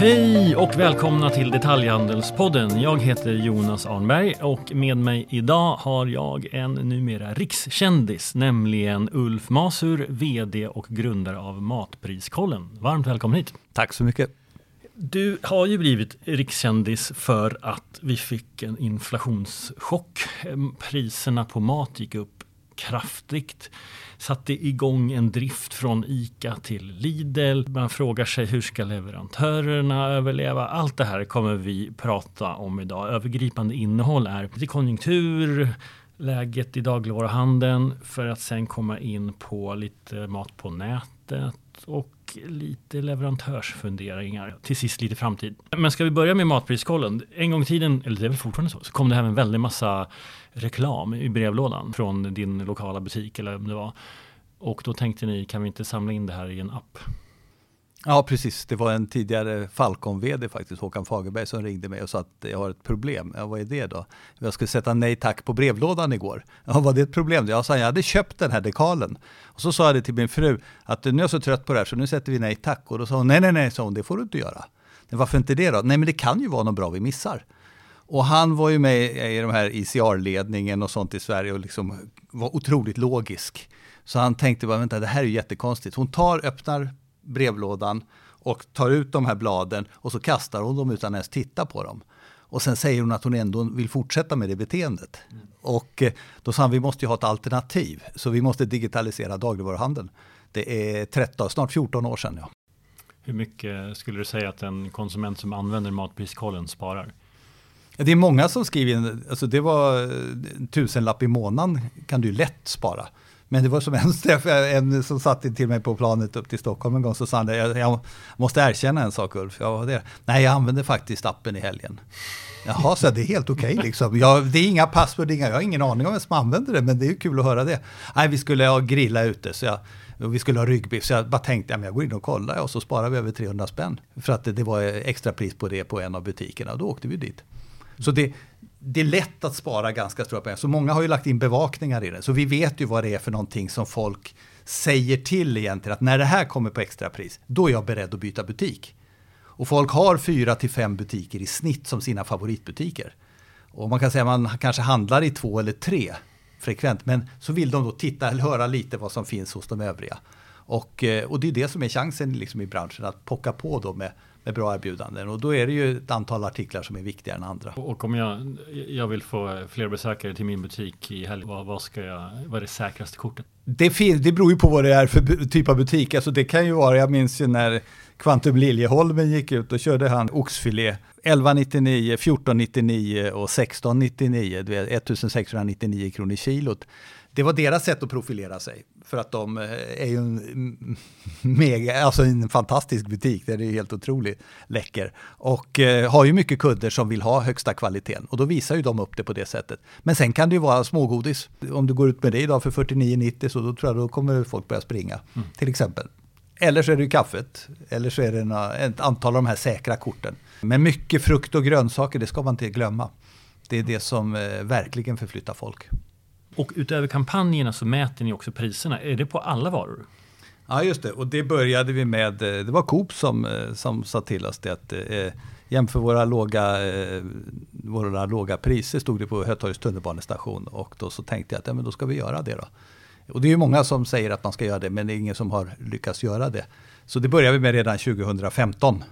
Hej och välkomna till Detaljhandelspodden. Jag heter Jonas Arnberg och med mig idag har jag en numera rikskändis, nämligen Ulf Masur, VD och grundare av Matpriskollen. Varmt välkommen hit. Tack så mycket. Du har ju blivit rikskändis för att vi fick en inflationschock. Priserna på mat gick upp kraftigt satte igång en drift från ICA till Lidl. Man frågar sig hur ska leverantörerna överleva? Allt det här kommer vi prata om idag. Övergripande innehåll är lite konjunktur, läget i dagligvaruhandeln för att sen komma in på lite mat på nätet och lite leverantörsfunderingar. Till sist lite framtid. Men ska vi börja med matpriskollen? En gång i tiden, eller det är väl fortfarande så, så kom det hem en väldig massa reklam i brevlådan från din lokala butik eller vad det var. Och då tänkte ni, kan vi inte samla in det här i en app? Ja, precis. Det var en tidigare Falcon-vd faktiskt, Håkan Fagerberg, som ringde mig och sa att jag har ett problem. Ja, vad är det då? Jag skulle sätta nej tack på brevlådan igår. Ja, var det ett problem? Jag sa, jag hade köpt den här dekalen. Och så sa jag det till min fru, att nu är jag så trött på det här så nu sätter vi nej tack. Och då sa hon, nej, nej, nej, sa hon, det får du inte göra. Men varför inte det då? Nej, men det kan ju vara något bra vi missar. Och han var ju med i de här ICR-ledningen och sånt i Sverige och liksom var otroligt logisk. Så han tänkte bara, vänta, det här är ju jättekonstigt. Hon tar, öppnar brevlådan och tar ut de här bladen och så kastar hon dem utan ens titta på dem. Och sen säger hon att hon ändå vill fortsätta med det beteendet. Mm. Och eh, då sa han, vi måste ju ha ett alternativ, så vi måste digitalisera dagligvaruhandeln. Det är 13, snart 14 år sedan. Ja. Hur mycket skulle du säga att en konsument som använder matpriskollen sparar? Det är många som skriver, alltså det var en tusenlapp i månaden kan du lätt spara. Men det var som en, en som satt till mig på planet upp till Stockholm en gång, så sa han, jag, jag måste erkänna en sak Ulf. Ja, det? Nej, jag använde faktiskt appen i helgen. Jaha, så det är helt okej okay, liksom. Jag, det är inga password, inga, jag har ingen aning om vem som använder det, men det är ju kul att höra det. Nej, vi skulle ha grilla ute, så jag, vi skulle ha ryggbiff, så jag bara tänkte, ja, jag går in och kollar och så sparar vi över 300 spänn. För att det, det var extra pris på det på en av butikerna, och då åkte vi dit. Så det, det är lätt att spara ganska stora pengar. Så många har ju lagt in bevakningar i det. Så vi vet ju vad det är för någonting som folk säger till egentligen. Att när det här kommer på extrapris, då är jag beredd att byta butik. Och folk har fyra till fem butiker i snitt som sina favoritbutiker. Och man kan säga att man kanske handlar i två eller tre frekvent. Men så vill de då titta eller höra lite vad som finns hos de övriga. Och, eh, och det är det som är chansen liksom i branschen, att pocka på då med bra erbjudanden. Och då är det ju ett antal artiklar som är viktigare än andra. Och om jag, jag vill få fler besökare till min butik i helgen, vad, vad, ska jag, vad är det säkraste kortet? Det, fin, det beror ju på vad det är för typ av butik. Alltså det kan ju vara, jag minns ju när Quantum Liljeholmen gick ut, då körde han oxfilé 1199, 1499 och 1699, 1699 kronor kilot. Det var deras sätt att profilera sig. För att de eh, är ju en, mega, alltså en fantastisk butik, det är helt otroligt läcker. Och eh, har ju mycket kunder som vill ha högsta kvaliteten. Och då visar ju de upp det på det sättet. Men sen kan det ju vara smågodis. Om du går ut med det idag för 49,90 så då tror jag då kommer folk börja springa. Mm. Till exempel. Eller så är det ju kaffet. Eller så är det några, ett antal av de här säkra korten. Men mycket frukt och grönsaker, det ska man inte glömma. Det är det som eh, verkligen förflyttar folk. Och utöver kampanjerna så mäter ni också priserna. Är det på alla varor? Ja, just det. Och det började vi med. Eh, det var Coop som, eh, som sa till oss det att eh, jämför våra låga, eh, våra låga priser stod det på Hötorgets tunnelbanestation. Och då så tänkte jag att ja, men då ska vi göra det då. Och det är ju många som säger att man ska göra det, men det är ingen som har lyckats göra det. Så det började vi med redan 2015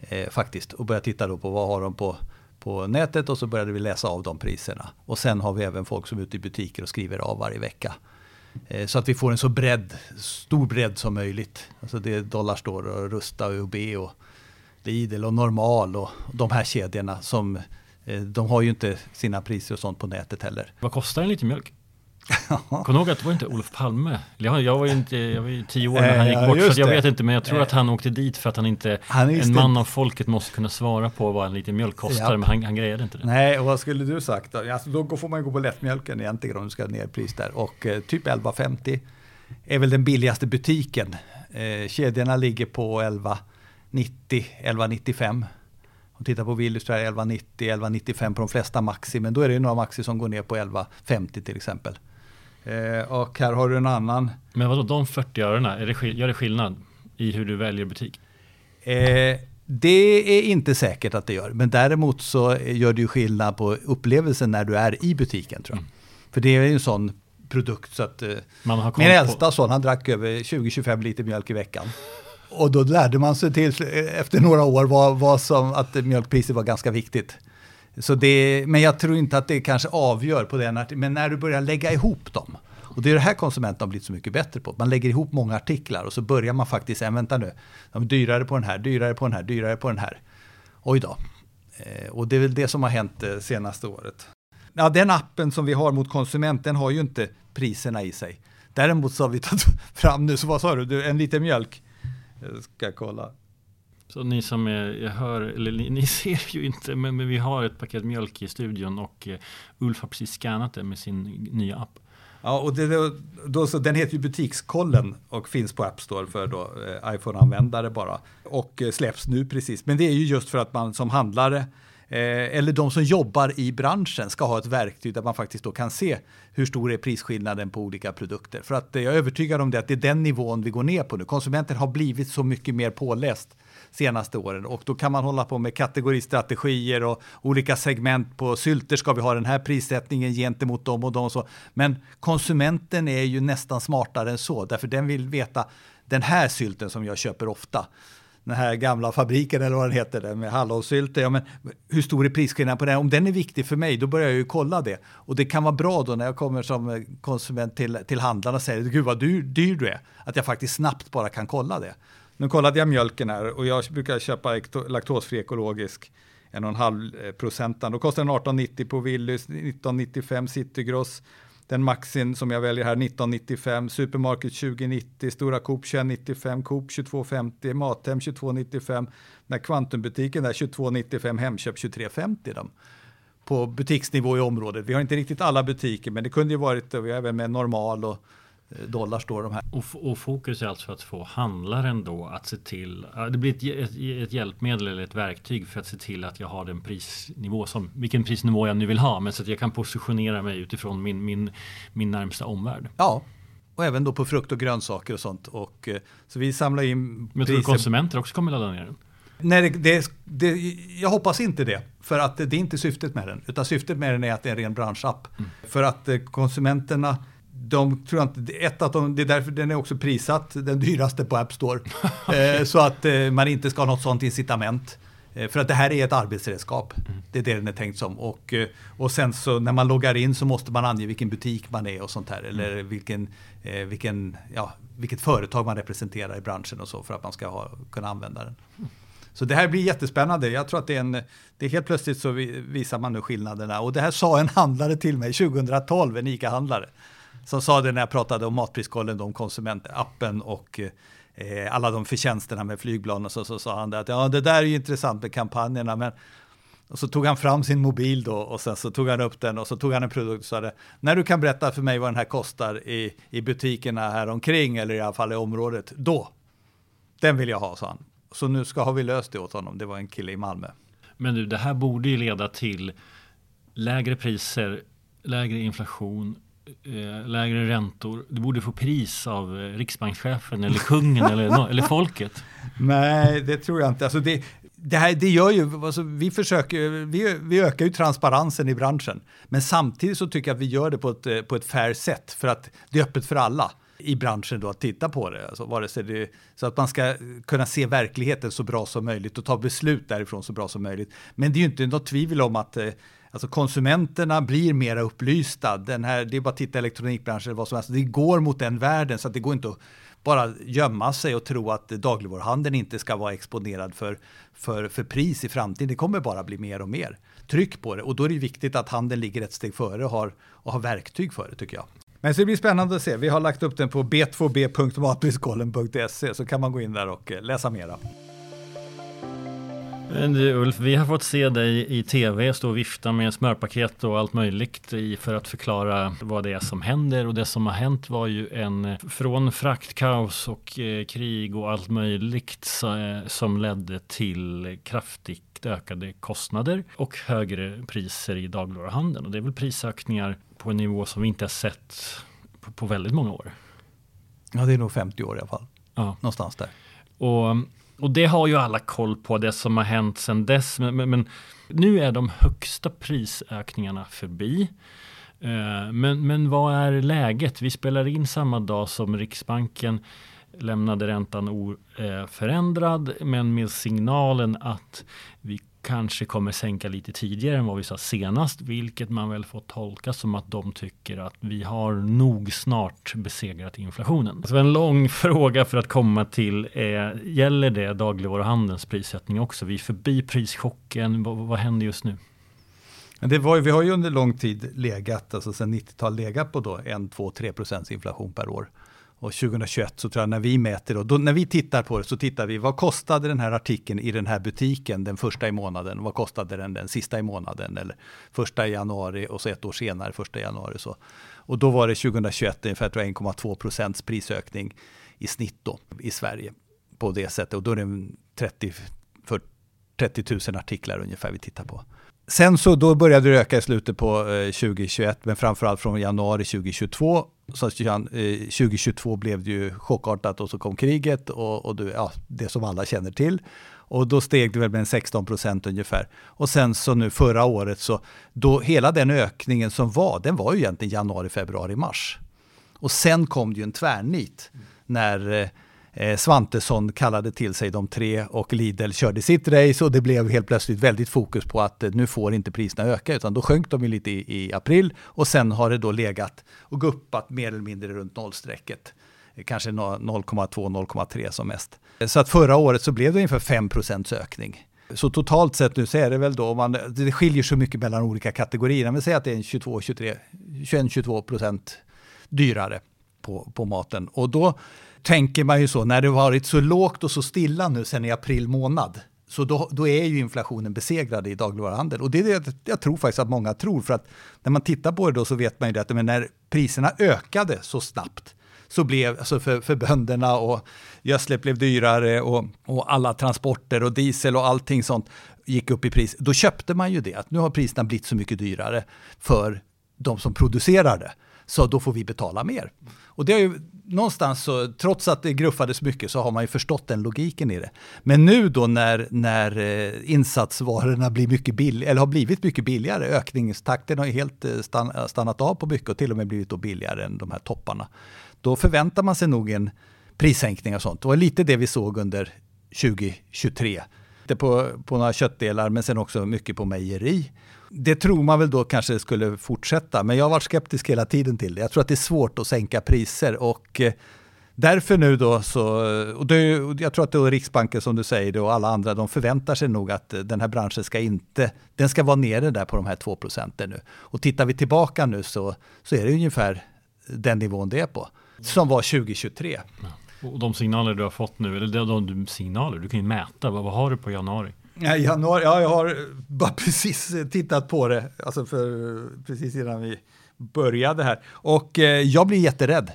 eh, faktiskt. Och började titta då på vad har de på på nätet och så började vi läsa av de priserna. Och sen har vi även folk som är ute i butiker och skriver av varje vecka. Eh, så att vi får en så bredd, stor bredd som möjligt. Alltså det är Dollarstore och Rusta och UB och Lidl och Normal och de här kedjorna som eh, de har ju inte sina priser och sånt på nätet heller. Vad kostar en liter mjölk? Kommer du ihåg att det var inte Olof Palme? Jag, jag var ju inte, jag var ju tio år när han gick bort, så jag vet inte, men jag tror att han åkte dit för att han inte, han en man av folket måste kunna svara på vad en liten mjölk kostar, ja. men han, han grejade inte det. Nej, och vad skulle du sagt då? Alltså, då får man gå på lättmjölken egentligen om du ska ner pris där. Och eh, typ 11,50 är väl den billigaste butiken. Eh, kedjorna ligger på 11,90, 11,95. Om tittar på Willys tror jag 11,90, 11,95 på de flesta Maxi, men då är det några Maxi som går ner på 11,50 till exempel. Eh, och här har du en annan. Men vadå, de 40 örena, är det, gör det skillnad i hur du väljer butik? Eh, Det är inte säkert att det gör, men däremot så gör det ju skillnad på upplevelsen när du är i butiken tror jag. Mm. För det är ju en sån produkt så att eh, man har min äldsta son han drack över 20-25 liter mjölk i veckan. Och då lärde man sig till efter några år vad, vad som, att mjölkpriset var ganska viktigt. Så det, men jag tror inte att det kanske avgör på den artikeln. Men när du börjar lägga ihop dem. Och det är det här konsumenterna har blivit så mycket bättre på. Man lägger ihop många artiklar och så börjar man faktiskt äh, vänta nu, de dyrare på den här, dyrare på den här, dyrare på den här. Oj då. Eh, och det är väl det som har hänt det senaste året. Ja, den appen som vi har mot konsument, den har ju inte priserna i sig. Däremot så har vi tagit fram nu, så vad sa du, en liter mjölk? Jag ska kolla. Så ni som är, jag hör, eller ni, ni ser ju inte, men, men, vi har ett paket mjölk i studion och eh, Ulf har precis skannat det med sin nya app. Ja, och det, då, då, så den heter ju Butikskollen och finns på App Store för då, eh, iPhone-användare bara. Och eh, släpps nu precis. Men det är ju just för att man som handlare Eh, eller de som jobbar i branschen ska ha ett verktyg där man faktiskt då kan se hur stor är prisskillnaden på olika produkter. För att eh, jag är övertygad om det att det är den nivån vi går ner på nu. Konsumenten har blivit så mycket mer påläst senaste åren och då kan man hålla på med kategoristrategier och olika segment på sylter ska vi ha den här prissättningen gentemot dem och dem och så. Men konsumenten är ju nästan smartare än så därför den vill veta den här sylten som jag köper ofta den här gamla fabriken eller vad den heter med hallonsylter. Ja, men hur stor är prisskillnaden på den? Om den är viktig för mig, då börjar jag ju kolla det. Och det kan vara bra då när jag kommer som eh, konsument till, till handlarna och säger, gud vad dyr, dyr du är, att jag faktiskt snabbt bara kan kolla det. Nu kollade jag mjölken här och jag brukar köpa laktosfri ekologisk, en och en halv eh, procent. Då kostar den 18,90 på Willys, 19,95 Citygross, den Maxin som jag väljer här 1995, Supermarket 2090, Stora Coop 2195, Coop 2250, Mathem 2295, den Kvantumbutiken där 2295, Hemköp 2350. De på butiksnivå i området. Vi har inte riktigt alla butiker, men det kunde ju varit, vi har även med normal och dollar står de här. Och, och, fokus är alltså att få handlaren då att se till, det blir ett, ett, ett, hjälpmedel eller ett verktyg för att se till att jag har den prisnivå som, vilken prisnivå jag nu vill ha, men så att jag kan positionera mig utifrån min, min, min närmsta omvärld. Ja, och även då på frukt och grönsaker och sånt. Och, eh, så vi samlar in Men tror du konsumenter också kommer ladda ner den? Nej, det, det, det, jag hoppas inte det. För att det är inte syftet med den. Utan syftet med den är att det är en ren branschapp. Mm. För att eh, konsumenterna de tror inte, ett att de, det är därför den är också prissatt den dyraste på App Store. okay. eh, så att eh, man inte ska ha något sånt incitament. Eh, för att det här är ett arbetsredskap. Mm. Det är det den är tänkt som. Och, och sen så när man loggar in så måste man ange vilken butik man är och sånt här. Eller mm. vilken, vilken, ja, vilket företag man representerar i branschen och så för att man ska ha, kunna använda den. Mm. Så det här blir jättespännande. Jag tror att det är en, det är helt plötsligt så visar man nu skillnaderna. Och det här sa en handlare till mig 2012, en ICA-handlare som sa det när jag pratade om Matpriskollen, om konsumentappen och eh, alla de förtjänsterna med flygbladen. Så, så sa han det att ja, det där är ju intressant med kampanjerna, men och så tog han fram sin mobil då och sen så tog han upp den och så tog han en produkt och sa det, när du kan berätta för mig vad den här kostar i, i butikerna här omkring eller i alla fall i området, då, den vill jag ha, sa han. Så nu ska, har vi löst det åt honom, det var en kille i Malmö. Men du, det här borde ju leda till lägre priser, lägre inflation, eh, lägre räntor. Du borde få pris av eh, riksbankschefen eller kungen eller, eller folket. Nej, det tror jag inte. Alltså det, det, här, det gör ju, alltså vi, försöker, vi, vi ökar ju transparensen i branschen. Men samtidigt så tycker jag att vi gör det på ett, eh, på ett fair sätt för att det är öppet för alla i branschen då att titta på det. Alltså vare sig det. Så att man ska kunna se verkligheten så bra som möjligt och ta beslut därifrån så bra som möjligt. Men det är ju inte något tvivel om att eh, Alltså konsumenterna blir mera upplysta. Den här, det är bara att titta elektronikbranschen eller vad som helst. Det går mot den världen så att det går inte att bara gömma sig och tro att dagligvaruhandeln inte ska vara exponerad för, för, för pris i framtiden. Det kommer bara bli mer och mer tryck på det och då är det viktigt att handeln ligger ett steg före och har, och har verktyg för det tycker jag. Men så det blir spännande att se. Vi har lagt upp den på b2b.matpriskollen.se så kan man gå in där och eh, läsa mera. Du, Ulf, vi har fått se dig i tv stå och vifta med smörpaket och allt möjligt för att förklara vad det är som händer och det som har hänt var ju en från fraktkaos och eh, krig och allt möjligt så, eh, som ledde till kraftigt ökade kostnader och högre priser i dagligvaruhandeln och det är väl prisökningar på en nivå som vi inte har sett på, på väldigt många år. Ja, det är nog 50 år i alla fall. Ja. Någonstans där. Och och det har ju alla koll på, det som har hänt sedan dess. Men, men, men nu är de högsta prisökningarna förbi. Eh, men, men vad är läget? Vi spelar in samma dag som Riksbanken lämnade räntan oförändrad men med signalen att vi kanske kommer sänka lite tidigare än vad vi sa senast, vilket man väl får tolka som att de tycker att vi har nog snart besegrat inflationen. Så en lång fråga för att komma till, är, gäller det dagligvaruhandelns prissättning också? Vi är förbi prischocken, vad, vad händer just nu? Det var, vi har ju under lång tid legat, alltså sedan 90-talet legat på då 1, 2, 3 procents inflation per år. Och 2021 så tror jag när vi mäter, då, då, när vi tittar på det så tittar vi vad kostade den här artikeln i den här butiken den första i månaden, vad kostade den den sista i månaden eller första i januari och så ett år senare första i januari. Så. Och då var det 2021 ungefär 1,2 procents prisökning i snitt då i Sverige på det sättet och då är det 30, 30 000 artiklar ungefär vi tittar på. Sen så då började det öka i slutet på eh, 2021, men framförallt från januari 2022. Så eh, 2022 blev det ju chockartat och så kom kriget och, och det, ja, det som alla känner till. Och då steg det väl med 16 procent ungefär. Och sen så nu förra året så, då hela den ökningen som var, den var ju egentligen januari, februari, mars. Och sen kom det ju en tvärnit när eh, eh, Svantesson kallade till sig de tre och Lidl körde sitt race och det blev helt plötsligt väldigt fokus på att eh, nu får inte priserna öka utan då sjönk de lite i, i april och sen har det då legat och guppat mer eller mindre runt nollstrecket eh, kanske 0,2-0,3 som mest. Eh, så att förra året så blev det ungefär 5% ökning. Så totalt sett nu så är det väl då, man, det skiljer så mycket mellan olika kategorier, men säg att det är 22-22 procent dyrare på, på maten. Och då tänker man ju så, när det varit så lågt och så stilla nu sedan i april månad, så då, då är ju inflationen besegrad i dagligvaruhandeln. Och det är det jag tror faktiskt att många tror, för att när man tittar på det då så vet man ju det att men när priserna ökade så snabbt, så blev, alltså för, för bönderna och gödslet blev dyrare och, och alla transporter och diesel och allting sånt gick upp i pris. Då köpte man ju det, att nu har priserna blivit så mycket dyrare för de som producerar det så då får vi betala mer. Och det är ju någonstans så, trots att det gruffades mycket så har man ju förstått den logiken i det. Men nu då när, när eh, insatsvarorna blir mycket bill, eller har blivit mycket billigare, ökningstakten har ju helt eh, stannat av på mycket och till och med blivit då billigare än de här topparna. Då förväntar man sig nog en prissänkning och sånt. Det var lite det vi såg under 2023. Inte på, på några köttdelar men sen också mycket på mejeri. Det tror man väl då kanske skulle fortsätta, men jag har varit skeptisk hela tiden till det. Jag tror att det är svårt att sänka priser och eh, därför nu då så, och det, jag tror att det är Riksbanken som du säger det och alla andra, de förväntar sig nog att eh, den här branschen ska inte, den ska vara nere där på de här 2 procenten nu. Och tittar vi tillbaka nu så, så är det ungefär den nivån det är på, som var 2023. Och de signaler du har fått nu, eller de, de signaler, du kan ju mäta, vad, vad har du på januari? Nej, januari, ja, jag har bara precis tittat på det, alltså för, precis innan vi började här. Och eh, jag blir jätterädd.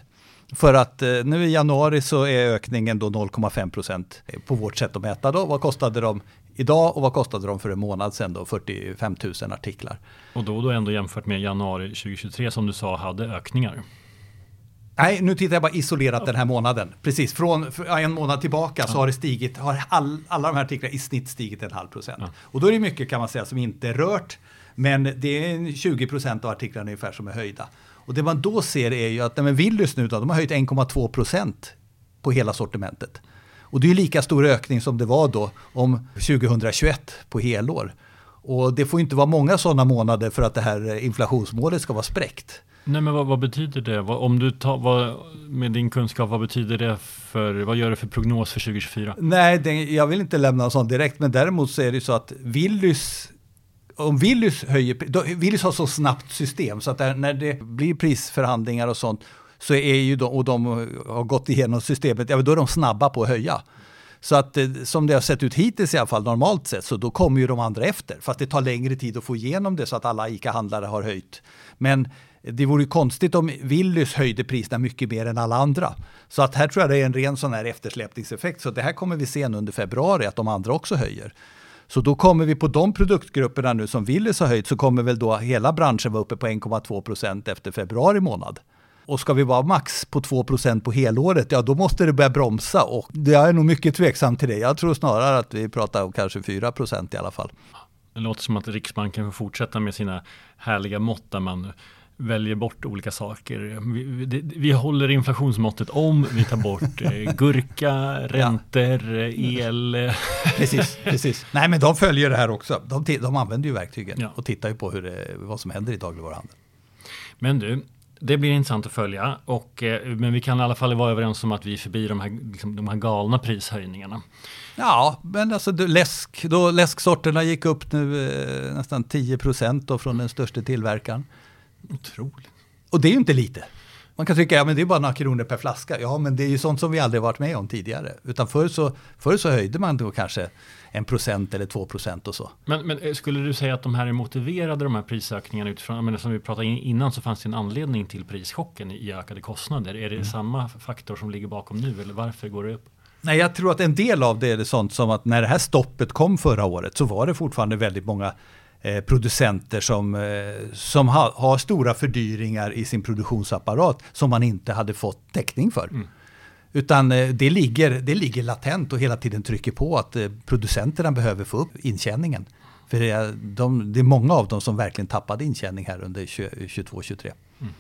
För att eh, nu i januari så är ökningen då 0,5 procent på vårt sätt att mäta. Då. Vad kostade de idag och vad kostade de för en månad sedan då? 45 000 artiklar. Och då, då ändå jämfört med januari 2023 som du sa hade ökningar. Nej, nu tittar jag bara isolerat den här månaden. Precis, från en månad tillbaka så har det stigit, har all, alla de här artiklarna i snitt stigit en halv procent. Ja. Och då är det mycket kan man säga som inte är rört, men det är 20 procent av artiklarna ungefär som är höjda. Och det man då ser är ju att nej, Willys nu då, de har höjt 1,2 procent på hela sortimentet. Och det är lika stor ökning som det var då om 2021 på helår. Och det får inte vara många sådana månader för att det här inflationsmålet ska vara spräckt. Nej men vad, vad betyder det? Vad, om du tar, vad, med din kunskap, vad betyder det för, vad gör det för prognos för 2024? Nej, det, jag vill inte lämna en sån direkt, men däremot så är det så att Willys om Willys höjer, då, Willys har så snabbt system så att där, när det blir prisförhandlingar och sånt så är ju de, och de har gått igenom systemet, ja, då är de snabba på att höja. Så att eh, som det har sett ut hittills i alla fall normalt sett så då kommer ju de andra efter. Fast det tar längre tid att få igenom det så att alla ICA-handlare har höjt. Men det vore ju konstigt om Willys höjde priserna mycket mer än alla andra. Så att här tror jag det är en ren sån här eftersläpningseffekt. Så det här kommer vi se nu under februari, att de andra också höjer. Så då kommer vi på de produktgrupperna nu som Willys har höjt så kommer väl då hela branschen vara uppe på 1,2 procent efter februari månad. Och ska vi vara max på 2 procent på helåret, ja då måste det börja bromsa och jag är nog mycket tveksam till det. Jag tror snarare att vi pratar om kanske 4 procent i alla fall. Det låter som att Riksbanken får fortsätta med sina härliga mått där man väljer bort olika saker. Vi, vi, vi håller inflationsmåttet om, vi tar bort eh, gurka, räntor, el. precis, precis. Nej men de följer det här också. De, de använder ju verktygen ja. och tittar ju på hur det, vad som händer i dagligvaruhandeln. Men du, det blir intressant att följa. Och, eh, men vi kan i alla fall vara överens om att vi är förbi de här, liksom, de här galna prishöjningarna. Ja, men alltså läsk, då läsksorterna gick upp nu eh, nästan 10 procent från den största tillverkaren. Otroligt. Och det är ju inte lite. Man kan tycka, ja men det är bara några kronor per flaska. Ja, men det är ju sånt som vi aldrig varit med om tidigare. Utan förr så, förr så höjde man då kanske en procent eller två procent och så. Men, men, eh, skulle du säga att de här är motiverade, de här prisökningarna utifrån, men som vi pratade innan så fanns det en anledning till prischocken i ökade kostnader. Är det mm. samma faktor som ligger bakom nu eller varför går det upp? Nej, jag tror att en del av det är det sånt som att när det här stoppet kom förra året så var det fortfarande väldigt många eh, producenter som, eh, som ha, har stora fördyringar i sin produktionsapparat som man inte hade fått täckning för. Mm. Utan eh, det ligger, det ligger latent och hela tiden trycker på att producenterna behöver få upp intjäningen. För det är, de, det är många av dem som verkligen tappade intjäning här under 22-23. Mm.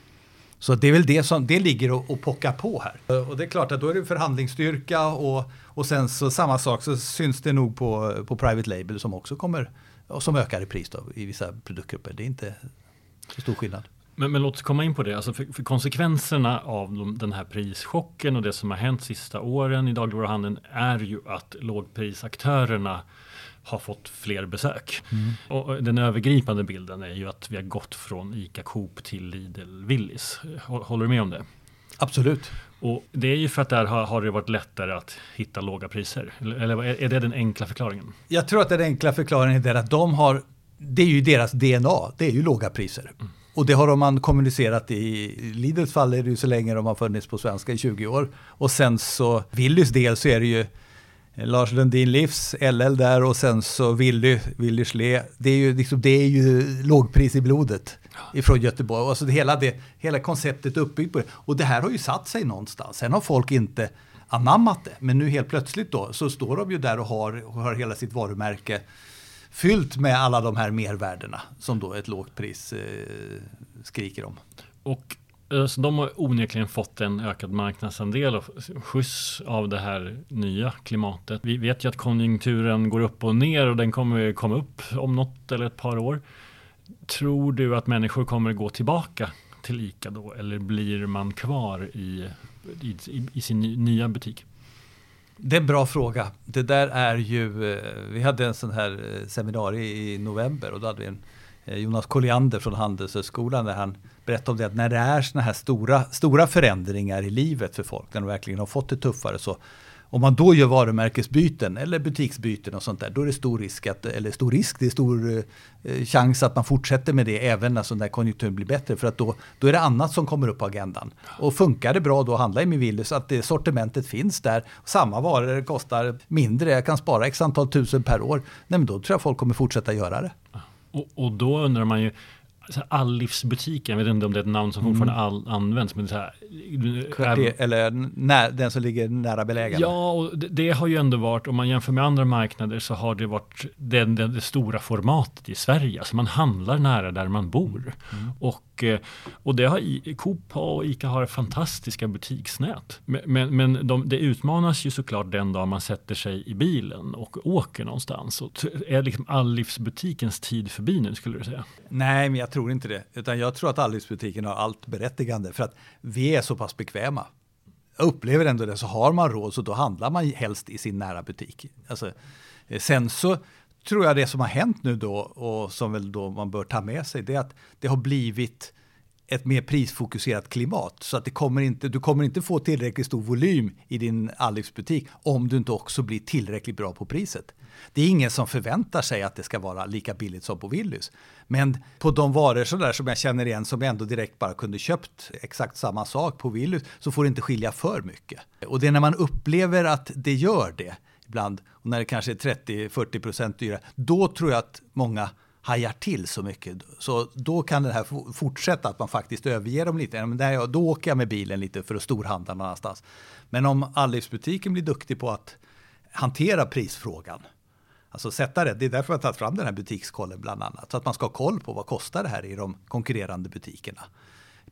Så det är väl det som det ligger och, och pockar på här. Och det är klart att då är det förhandlingsstyrka och, och sen så samma sak så syns det nog på, på private label som också kommer och som ökar i pris då, i vissa produktgrupper. Det är inte så stor skillnad. Men, men låt oss komma in på det. Alltså för, för konsekvenserna av de, den här prischocken och det som har hänt sista åren i dagligvaruhandeln är ju att lågprisaktörerna har fått fler besök. Mm. Och den övergripande bilden är ju att vi har gått från ICA Coop till Lidl Willys. Håller du med om det? Absolut. Och det är ju för att där har, har, det varit lättare att hitta låga priser. Eller är det den enkla förklaringen? Jag tror att den enkla förklaringen är att de har, det är ju deras DNA, det är ju låga priser. Mm. Och det har man kommunicerat i Lidls fall är det ju så länge de har funnits på svenska i 20 år. Och sen så Willys del så är det ju Lars Lundin Livs, LL där och sen så Willy, Willy Schle. Det är ju, liksom, det är ju lågpris i blodet ifrån Göteborg. Alltså det, hela, det, hela konceptet är uppbyggt på det. Och det här har ju satt sig någonstans. Sen har folk inte anammat det. Men nu helt plötsligt då så står de ju där och har, har hela sitt varumärke fyllt med alla de här mervärdena som då ett lågt pris eh, skriker om. Och eh, så de har onekligen fått en ökad marknadsandel och skjuts av det här nya klimatet. Vi vet ju att konjunkturen går upp och ner och den kommer komma upp om något eller ett par år. Tror du att människor kommer gå tillbaka till ICA då eller blir man kvar i, i, i sin nya butik? Det är en bra fråga. Det där är ju, eh, vi hade en sån här eh, seminarium i november och då hade vi en eh, Jonas Colliander från Handelshögskolan där han berättade om det att när det är såna här stora, stora förändringar i livet för folk, när de verkligen har fått det tuffare så om man då gör varumärkesbyten eller butiksbyten och sånt där, då är det stor risk, att, eller stor risk, det är stor eh, chans att man fortsätter med det även alltså när konjunkturen blir bättre. För att då, då är det annat som kommer upp på agendan. Och funkar det bra då handla i min Willys, att det sortimentet finns där. Samma varor kostar mindre, jag kan spara x antal tusen per år. Nej, men då tror jag folk kommer fortsätta göra det. Och, och då undrar man ju, Allivsbutiken, jag vet inte om det är ett namn som fortfarande mm. all, används. Men så här, Kvarter, eller när, den som ligger nära belägen. Ja, och det, det, har ju ändå varit, om man jämför med andra marknader så har det varit det, det, det stora formatet i Sverige. Alltså man handlar nära där man bor. Mm. Och, Eh, och det har Coop och Ica har fantastiska butiksnät. Men, men, de, det utmanas ju såklart den dag man sätter sig i bilen och åker någonstans. Och är liksom Allivsbutikens tid förbi nu skulle du säga? Nej, men jag tror inte det. Utan jag tror att Allivsbutiken har allt berättigande. För att vi är så pass bekväma. Jag upplever ändå det, så har man råd så då handlar man helst i sin nära butik. Alltså, eh, sen så tror jag det som har hänt nu då och som väl då man bör ta med sig det är att det har blivit ett mer prisfokuserat klimat. Så att det kommer inte, du kommer inte få tillräckligt stor volym i din Allivsbutik om du inte också blir tillräckligt bra på priset. Det är ingen som förväntar sig att det ska vara lika billigt som på Willys. Men på de varor så där som jag känner igen som jag ändå direkt bara kunde köpt exakt samma sak på Willys så får det inte skilja för mycket. Och det är när man upplever att det gör det ibland och när det kanske är 30-40 procent dyrare, då tror jag att många hajar till så mycket. Så då kan det här fortsätta, att man faktiskt överger dem lite. Men där, då åker jag med bilen lite för att storhandla någon annanstans. Men om allivsbutiken blir duktig på att hantera prisfrågan, alltså sätta det, det är därför jag har tagit fram den här butikskollen bland annat, så att man ska ha koll på vad kostar det här i de konkurrerande butikerna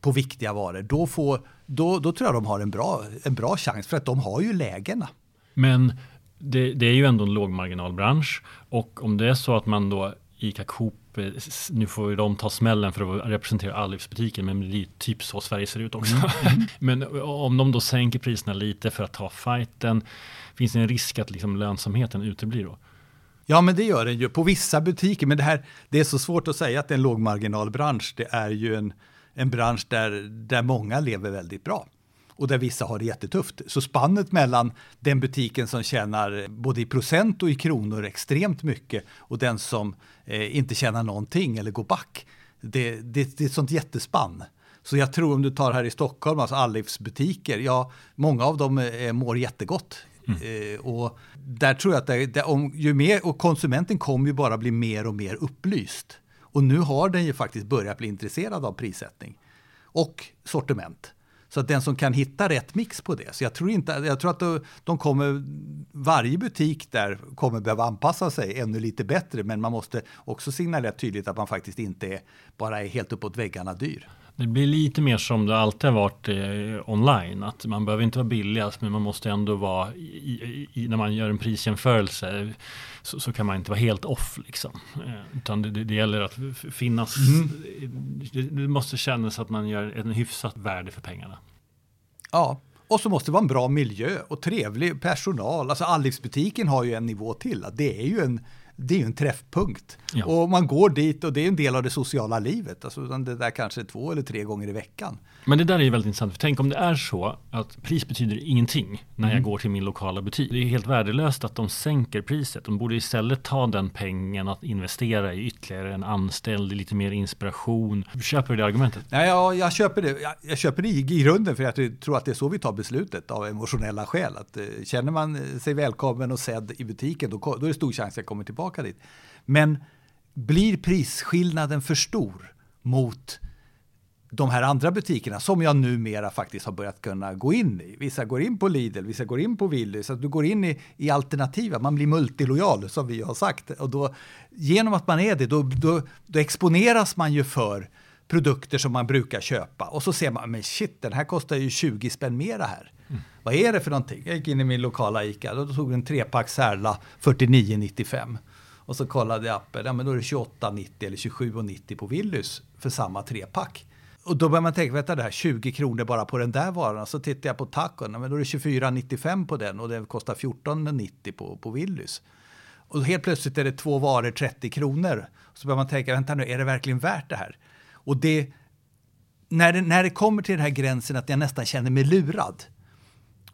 på viktiga varor, då, får, då, då tror jag de har en bra, en bra chans för att de har ju lägena. Men det, det är ju ändå en lågmarginalbransch och om det är så att man då ICA Coop, eh, nu får ju de ta smällen för att representera Allivsbutiken, men det är typ så Sverige ser ut också. Mm. men om de då sänker priserna lite för att ta fighten, finns det en risk att liksom lönsamheten uteblir då? Ja, men det gör den ju på vissa butiker. Men det, här, det är så svårt att säga att det är en lågmarginalbransch. Det är ju en, en bransch där, där många lever väldigt bra och där vissa har det jättetufft. Så spannet mellan den butiken som tjänar både i procent och i kronor extremt mycket och den som eh, inte tjänar någonting eller går back, det, det, det är ett sånt jättespann. Så jag tror om du tar här i Stockholm, alltså Allivsbutiker, ja, många av dem eh, mår jättegott. Mm. Eh, och där tror jag att det, det, om, ju mer, och konsumenten kommer ju bara bli mer och mer upplyst. Och nu har den ju faktiskt börjat bli intresserad av prissättning och sortiment. Så att den som kan hitta rätt mix på det. Så jag tror, inte, jag tror att de kommer, varje butik där kommer behöva anpassa sig ännu lite bättre. Men man måste också signalera tydligt att man faktiskt inte är, bara är helt uppåt väggarna dyr. Det blir lite mer som det alltid har varit eh, online. Att man behöver inte vara billigast men man måste ändå vara, i, i, när man gör en prisjämförelse så, så, kan man inte vara helt off. Liksom. Eh, utan det, det, gäller att finnas, mm. det, det, måste kännas att man gör en hyfsat värde för pengarna. Ja, och så måste det vara en bra miljö och trevlig personal. Alltså Allivsbutiken har ju en nivå till. Det är ju en det är ju en träffpunkt. Ja. Och man går dit och det är en del av det sociala livet. Alltså det där kanske två eller tre gånger i veckan. Men det där är ju väldigt intressant. För tänk om det är så att pris betyder ingenting när jag mm. går till min lokala butik. Det är helt värdelöst att de sänker priset. De borde istället ta den pengen att investera i ytterligare en anställd, lite mer inspiration. Köper du det argumentet? Ja, ja jag, köper det. Jag, jag köper det i, i grunden för jag tror att det är så vi tar beslutet av emotionella skäl. Att, eh, känner man sig välkommen och sedd i butiken då, då är det stor chans att jag kommer tillbaka dit. Men blir prisskillnaden för stor mot de här andra butikerna som jag numera faktiskt har börjat kunna gå in i. Vissa går in på Lidl, vissa går in på Willys. Så att du går in i, i alternativa, man blir multilojal som vi har sagt. Och då, genom att man är det, då, då, då exponeras man ju för produkter som man brukar köpa. Och så ser man, men shit, den här kostar ju 20 spänn mera här. Mm. Vad är det för någonting? Jag gick in i min lokala ICA, då tog en trepack Särla 49,95. Och så kollade jag appen, ja men då är det 28,90 eller 27,90 på Willys för samma trepack. Och då börjar man tänka, vänta det här 20 kronor bara på den där varan. Så tittar jag på tacon, men då är det 24,95 på den och den kostar 14,90 på, på Willys. Och helt plötsligt är det två varor 30 kronor. Så börjar man tänka, vänta nu, är det verkligen värt det här? Och det, när det, när det kommer till den här gränsen att jag nästan känner mig lurad.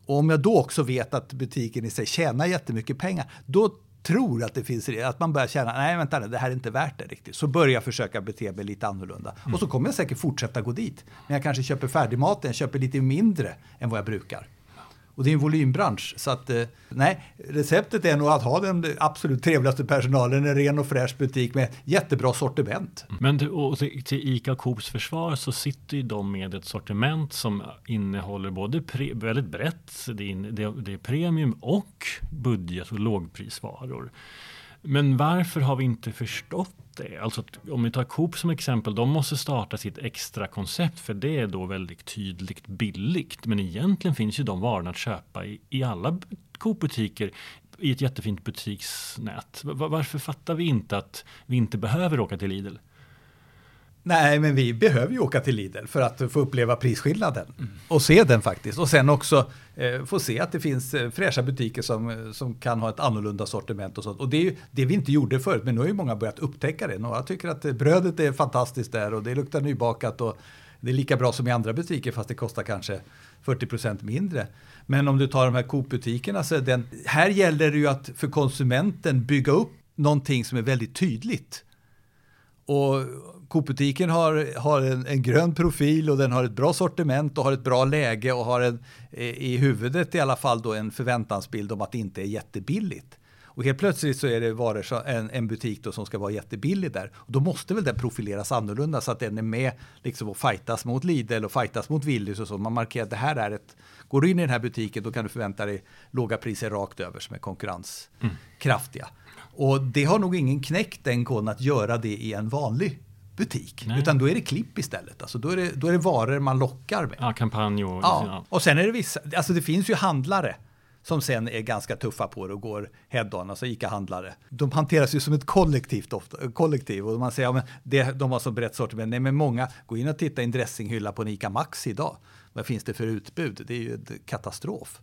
Och om jag då också vet att butiken i sig tjänar jättemycket pengar, då tror att det finns att man börjar känna, nej vänta det här är inte värt det riktigt. Så börjar jag försöka bete mig lite annorlunda. Mm. Och så kommer jag säkert fortsätta gå dit. Men jag kanske köper färdigmaten, jag köper lite mindre än vad jag brukar. Och det är en volymbransch. Så att, eh, nej, receptet är nog att ha den absolut trevligaste personalen, en ren och fräsch butik med jättebra sortiment. Mm. Men till, till ICA Coops försvar så sitter ju de med ett sortiment som innehåller både pre, väldigt brett, det är, det, det är premium och budget och lågprisvaror. Men varför har vi inte förstått det? Eh, alltså om vi tar Coop som exempel, de måste starta sitt extra koncept för det är då väldigt tydligt billigt. Men egentligen finns ju de varorna att köpa i, i alla Coop-butiker i ett jättefint butiksnät. Varför fattar vi inte att vi inte behöver åka till Lidl? Nej, men vi behöver ju åka till Lidl för att få uppleva prisskillnaden mm. och se den faktiskt. Och sen också eh, få se att det finns eh, fräscha butiker som, eh, som kan ha ett annorlunda sortiment och sånt. Och det är ju det vi inte gjorde förut, men nu har ju många börjat upptäcka det. Några tycker att eh, brödet är fantastiskt där och det luktar nybakat och det är lika bra som i andra butiker fast det kostar kanske 40 procent mindre. Men om du tar de här Coop-butikerna så den, här gäller det ju att för konsumenten bygga upp någonting som är väldigt tydligt. Och Coop-butiken har, har en, en, grön profil och den har ett bra sortiment och har ett bra läge och har en, i huvudet i alla fall då en förväntansbild om att det inte är jättebilligt. Och helt plötsligt så är det varor, en, en butik då som ska vara jättebillig där. Och då måste väl den profileras annorlunda så att den är med liksom och fightas mot Lidl och fightas mot Willys och så. Man markerar att det här är ett, går du in i den här butiken då kan du förvänta dig låga priser rakt över som är konkurrenskraftiga. Mm. Och det har nog ingen knäckt den koden att göra det i en vanlig butik. Nej. Utan då är det klipp istället. Alltså då, är det, då är det varor man lockar med. Ja, kampanj och... Ja. Och sen är det vissa, alltså det finns ju handlare som sen är ganska tuffa på det och går head-on, alltså ICA-handlare. De hanteras ju som ett kollektivt ofta, kollektiv och man säger att ja, de har så brett sortiment. Nej, men många, gå in och titta i en dressinghylla på en ICA Maxi idag. Vad finns det för utbud? Det är ju en katastrof.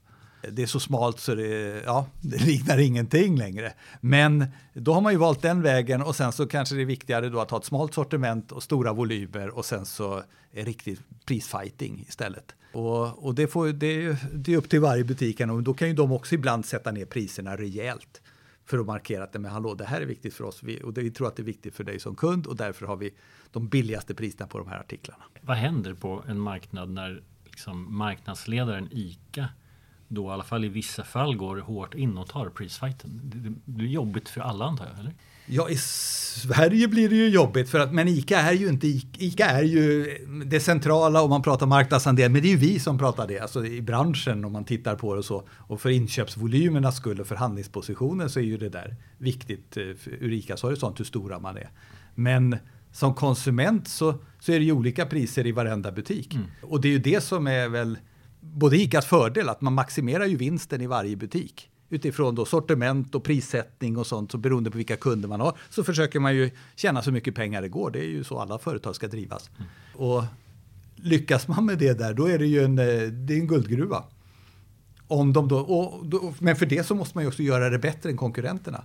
Det är så smalt så det, ja, det liknar ingenting längre. Men då har man ju valt den vägen och sen så kanske det är viktigare då att ha ett smalt sortiment och stora volymer och sen så är riktigt prisfighting istället. Och, och det, får, det, det är upp till varje butik och då kan ju de också ibland sätta ner priserna rejält för att markera att men hallå, det här är viktigt för oss vi, och vi tror att det är viktigt för dig som kund och därför har vi de billigaste priserna på de här artiklarna. Vad händer på en marknad när liksom marknadsledaren ICA då i alla fall i vissa fall går hårt in och tar prisfighten. Det, är jobbigt för alla antar jag, eller? Ja, i Sverige blir det ju jobbigt för att men ICA är ju inte ICA är ju det centrala om man pratar marknadsandel, men det är ju vi som pratar det, alltså i branschen om man tittar på det och så. Och för inköpsvolymernas skull och förhandlingspositionen så är ju det där viktigt eh, ur ICAs horisont hur stora man är. Men som konsument så, så är det ju olika priser i varenda butik. Mm. Och det är ju det som är väl både ICAs fördel, att man maximerar ju vinsten i varje butik. Utifrån då sortiment och prissättning och sånt, så beroende på vilka kunder man har, så försöker man ju tjäna så mycket pengar det går. Det är ju så alla företag ska drivas. Mm. Och lyckas man med det där, då är det ju en, eh, det är en guldgruva. Om de då, och, då, men för det så måste man ju också göra det bättre än konkurrenterna.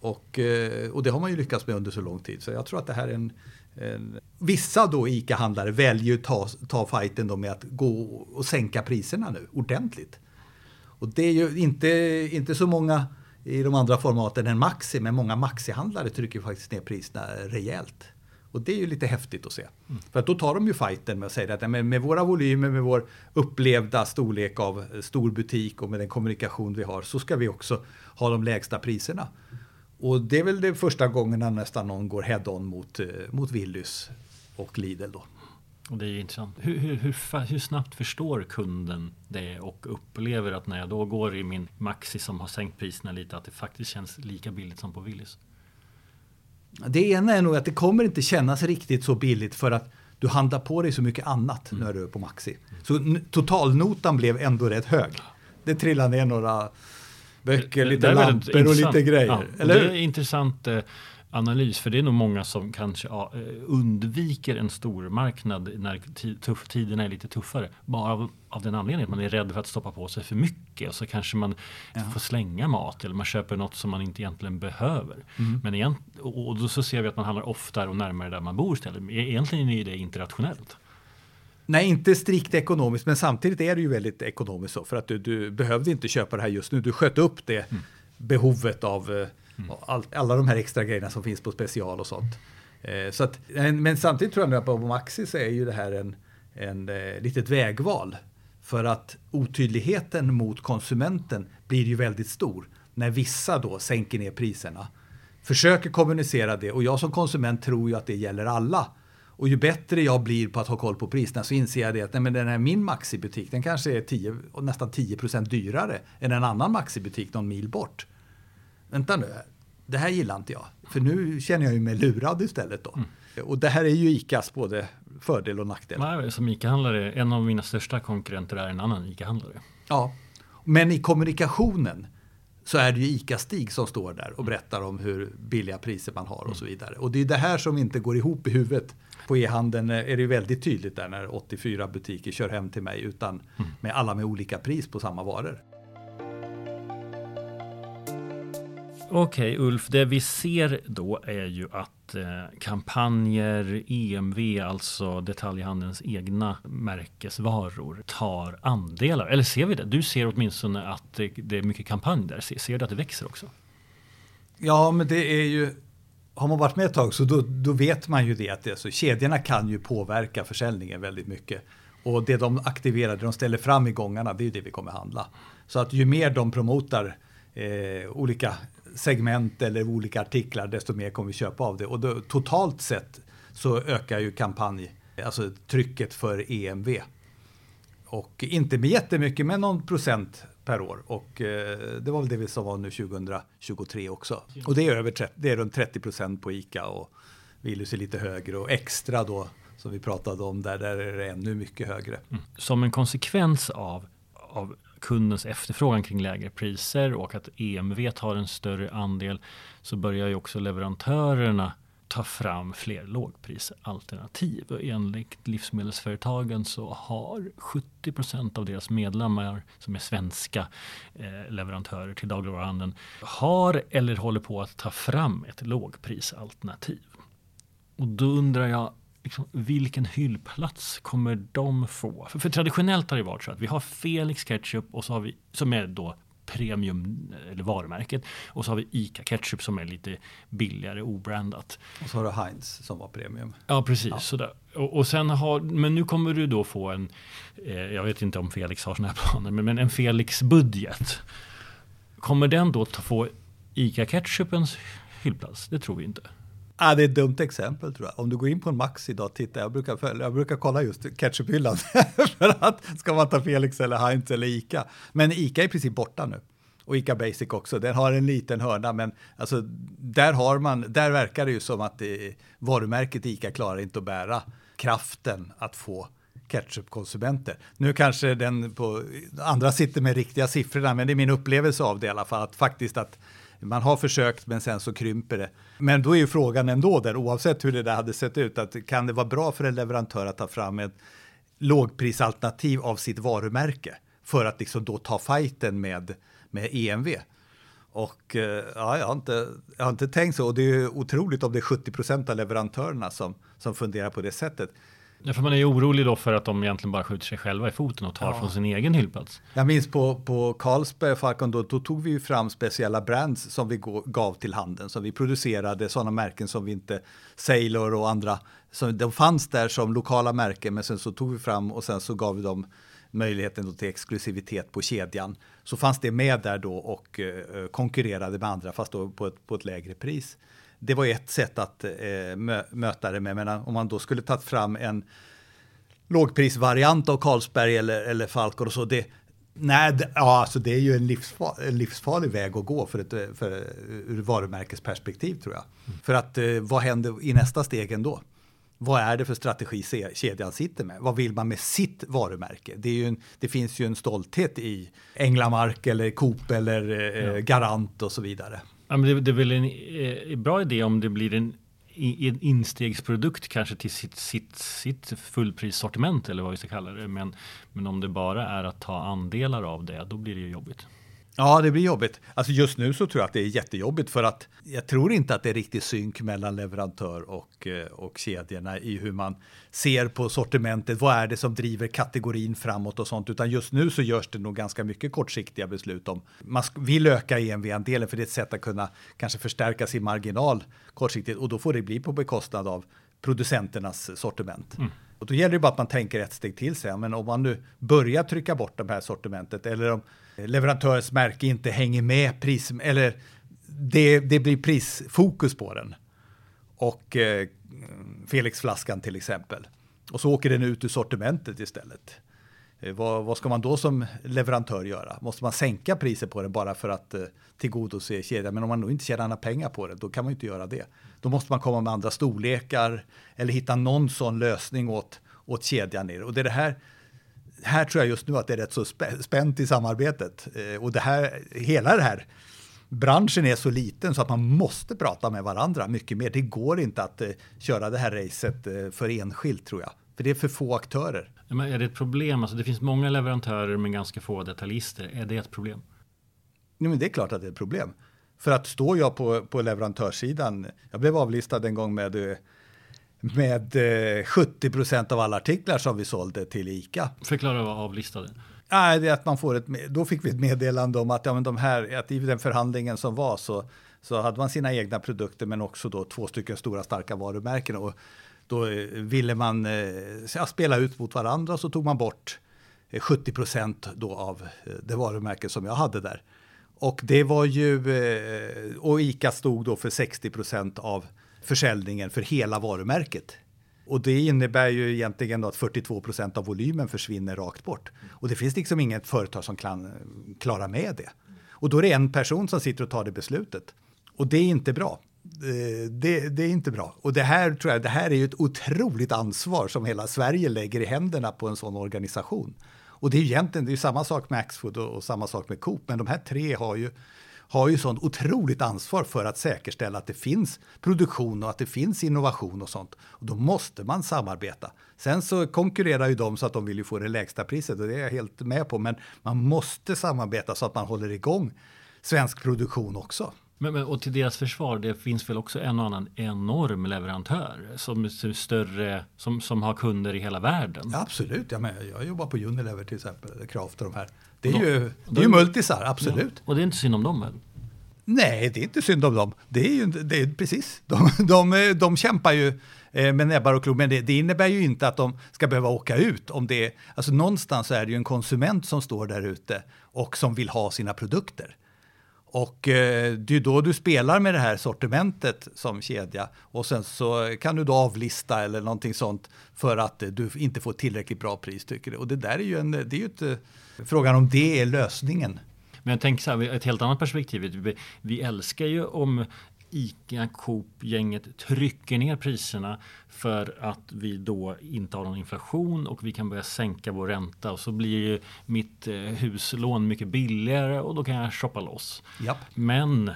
Och, eh, och det har man ju lyckats med under så lång tid. Så jag tror att det här är en, en vissa då ICA-handlare väljer att ta, ta fighten då med att gå och sänka priserna nu ordentligt. Och det är ju inte, inte så många i de andra formaten än Maxi, men många Maxi-handlare trycker faktiskt ner priserna rejält. Och det är ju lite häftigt att se. Mm. För att då tar de ju fighten med att säga att med, med våra volymer, med vår upplevda storlek av stor butik och med den kommunikation vi har så ska vi också ha de lägsta priserna. Och det är väl det första gången nästan någon går head-on mot, eh, mot Willys och Lidl då. Och det är intressant. Hur, hur, hur, hur, snabbt förstår kunden det och upplever att när jag då går i min Maxi som har sänkt priserna lite att det faktiskt känns lika billigt som på Willys? Det ena är nog att det kommer inte kännas riktigt så billigt för att du handlar på dig så mycket annat mm. när du är på Maxi. Så totalnotan blev ändå rätt hög. Det trillade ner några böcker, lite lampor och lite grejer. Ja, och Eller? Det är intressant eh, analys, för det är nog många som kanske ja, eh, undviker en stor marknad när tuff, tiderna är lite tuffare. Bara av, av, den anledningen att man är rädd för att stoppa på sig för mycket och så kanske man ja. får slänga mat eller man köper något som man inte egentligen behöver. Mm. Men igen, och då så ser vi att man handlar oftare och närmare där man bor istället. Egentligen är det inte rationellt. Nej, inte strikt ekonomiskt, men samtidigt är det ju väldigt ekonomiskt så för att du, du behövde inte köpa det här just nu. Du sköt upp det mm. behovet av mm. all, alla de här extra grejerna som finns på special och sånt. Eh, så att, men samtidigt tror jag att på Maxi så är ju det här en, en eh, litet vägval. För att otydligheten mot konsumenten blir ju väldigt stor när vissa då sänker ner priserna. Försöker kommunicera det och jag som konsument tror ju att det gäller alla. Och ju bättre jag blir på att ha koll på priserna så inser jag det att nej, men den här min Maxi-butik den kanske är 10, nästan 10% dyrare än en annan Maxi-butik någon mil bort. Vänta nu, det här gillar inte jag. För nu känner jag mig lurad istället. Då. Mm. Och det här är ju ICAs både fördel och nackdel. Nej, som ICA-handlare, en av mina största konkurrenter är en annan ICA-handlare. Ja, men i kommunikationen så är det ju ICA-Stig som står där och berättar om hur billiga priser man har och så vidare. Och det är det här som inte går ihop i huvudet på e-handeln är det väldigt tydligt där när 84 butiker kör hem till mig utan mm. med alla med olika pris på samma varor. Okej okay, Ulf, det vi ser då är ju att eh, kampanjer, EMV, alltså detaljhandelns egna märkesvaror, tar andelar. Eller ser vi det? Du ser åtminstone att det, det är mycket kampanj där. Ser, ser du att det växer också? Ja, men det är ju har man varit med ett tag så då, då vet man ju det att det, så kedjorna kan ju påverka försäljningen väldigt mycket. Och det de aktiverar, det de ställer fram i gångarna, det är ju det vi kommer handla. Så att ju mer de promotar eh, olika segment eller olika artiklar, desto mer kommer vi köpa av det. Och då, totalt sett så ökar ju kampanj, alltså trycket för EMV. Och inte med jättemycket, men någon procent per år. Och eh, det var väl det vi sa var nu 2023 också. Och det är, över 30, det är runt 30 procent på ICA och Willys är lite högre och extra då som vi pratade om där, där är det ännu mycket högre. Mm. Som en konsekvens av, av kundens efterfrågan kring lägre priser och att EMV tar en större andel så börjar ju också leverantörerna ta fram fler lågprisalternativ. Och enligt livsmedelsföretagen så har 70 procent av deras medlemmar som är svenska eh, leverantörer till dagligvaruhandeln har eller håller på att ta fram ett lågprisalternativ. Och då undrar jag, liksom, vilken hyllplats kommer de få? För, för, traditionellt har det varit så att vi har Felix Ketchup och så har vi, som är då premium eller varumärket. Och så har vi ICA Ketchup som är lite billigare obrandat. Och så har du Heinz som var premium. Ja, precis. Ja. Sådär. Och, och, sen har, men nu kommer du då få en, eh, jag vet inte om Felix har sådana här planer, men, men en Felix-budget. Kommer den då få ICA Ketchupens hyllplats? Det tror vi inte. Ah, det är ett dumt exempel tror jag. Om du går in på en Max idag och tittar, jag brukar, följa, jag brukar kolla just ketchuphyllan. för att ska man ta Felix eller Heinz eller Ica. Men Ica är i princip borta nu. Och Ica Basic också, den har en liten hörna, men alltså, där, har man, där verkar det ju som att det, varumärket Ica klarar inte att bära kraften att få ketchupkonsumenter. Nu kanske den på andra sitter med riktiga siffrorna, men det är min upplevelse av det i alla fall, att faktiskt att man har försökt men sen så krymper det. Men då är ju frågan ändå där, oavsett hur det där hade sett ut, att kan det vara bra för en leverantör att ta fram ett lågprisalternativ av sitt varumärke för att liksom då ta fighten med, med EMV? Och eh, ja, jag har, inte, jag har inte tänkt så. Och det är ju otroligt om det är 70 procent av leverantörerna som, som funderar på det sättet. Ja, för man är ju orolig då för att de egentligen bara skjuter sig själva i foten och tar ja. från sin egen hyllplats. Jag minns på, på Carlsberg, Falcon, då, då tog vi ju fram speciella brands som vi gav till handeln. Så vi producerade sådana märken som vi inte, Sailor och andra, som, de fanns där som lokala märken men sen så tog vi fram och sen så gav vi dem möjligheten till exklusivitet på kedjan. Så fanns det med där då och eh, konkurrerade med andra fast då på ett, på ett lägre pris det var ett sätt att eh, mö möta det med. Men om man då skulle tagit fram en lågprisvariant av Carlsberg eller, eller Falcon och så. Det, nej, det, ja, alltså det är ju en, livsfar, en livsfarlig väg att gå för ett, för, ur varumärkesperspektiv tror jag. Mm. För att eh, vad händer i nästa steg ändå? Vad är det för strategi kedjan sitter med? Vad vill man med sitt varumärke? Det, en, det finns ju en stolthet i Änglamark eller Coop eller eh, ja. Garant och så vidare. Ja, men det, det är väl en eh, bra idé om det blir en, en instegsprodukt kanske till sitt, sitt, sitt fullprissortiment eller vad vi ska kalla det. Men, men om det bara är att ta andelar av det, då blir det ju jobbigt. Ja, det blir jobbigt. Alltså just nu så tror jag att det är jättejobbigt för att jag tror inte att det är riktigt synk mellan leverantör och, eh, och kedjorna i hur man ser på sortimentet. Vad är det som driver kategorin framåt och sånt? Utan just nu så görs det nog ganska mycket kortsiktiga beslut om man vill öka EMV-andelen för det är ett sätt att kunna kanske förstärka sin marginal kortsiktigt och då får det bli på bekostnad av producenternas sortiment. Mm. Och då gäller det bara att man tänker ett steg till sig. Men om man nu börjar trycka bort det här sortimentet eller om leverantörens märke inte hänger med pris eller det, det blir prisfokus på den. Och eh, Felixflaskan till exempel. Och så åker den ut ur sortimentet istället. Eh, vad, vad, ska man då som leverantör göra? Måste man sänka priset på den bara för att eh, tillgodose kedjan? Men om man nog inte tjänar några pengar på det, då kan man inte göra det. Då måste man komma med andra storlekar eller hitta någon sån lösning åt, åt kedjan ner. Och det är det här här tror jag just nu att det är rätt så spänt i samarbetet. Eh, och det här, hela det här branschen är så liten så att man måste prata med varandra mycket mer. Det går inte att eh, köra det här racet eh, för enskilt tror jag. För det är för få aktörer. Men är det ett problem? Alltså det finns många leverantörer men ganska få detaljister. Är det ett problem? Nej, men det är klart att det är ett problem. För att står jag på, på leverantörssidan, jag blev avlistad en gång med med 70 eh, procent av alla artiklar som vi sålde till ICA. Förklara vad avlistade. Nej, det är att man får ett, då fick vi ett meddelande om att, ja, men de här, att i den förhandlingen som var så, så hade man sina egna produkter men också då två stycken stora starka varumärken. Och då eh, ville man eh, ja, spela ut mot varandra så tog man bort 70 procent då av det varumärke som jag hade där. Och det var ju, och ICA stod då för 60 procent av försäljningen för hela varumärket. Och det innebär ju egentligen då att 42 procent av volymen försvinner rakt bort. Och det finns liksom inget företag som kan eh, klara med det. Och då är det en person som sitter och tar det beslutet. Och det är inte bra. Eh, det, det, är inte bra. Och det här tror jag, det här är ju ett otroligt ansvar som hela Sverige lägger i händerna på en sån organisation. Och det är egentligen det är samma sak med Axfood och, och samma sak med Coop, men de här tre har ju har ju sånt otroligt ansvar för att säkerställa att det finns produktion och att det finns innovation och sånt. Och då måste man samarbeta. Sen så konkurrerar ju de så att de vill ju få det lägsta priset och det är jag helt med på. Men man måste samarbeta så att man håller igång svensk produktion också. Men, men, och till deras försvar, det finns väl också en och annan enorm leverantör som är större, som, som har kunder i hela världen? Ja, absolut, ja, men jag jobbar på Unilever till exempel, Kraft och de här. Det är, ju, det är ju multisar, absolut. Ja, och det är inte synd om dem väl? Nej, det är inte synd om dem. Det är ju det är precis. De, de, de kämpar ju eh, med näbbar och klor, men det, det, innebär ju inte att de ska behöva åka ut. Om det, alltså någonstans är det ju en konsument som står där ute och som vill ha sina produkter. Och eh, det är då du spelar med det här sortimentet som kedja och sen så kan du då avlista eller någonting sånt för att eh, du inte får tillräckligt bra pris tycker du. Och det där är ju en, det är ju inte eh, frågan om det är lösningen. Men jag tänker så här, ett helt annat perspektiv. Vi älskar ju om ICA, Coop-gänget trycker ner priserna för att vi då inte har någon inflation och vi kan börja sänka vår ränta och så blir ju mitt eh, huslån mycket billigare och då kan jag shoppa loss. Japp. Men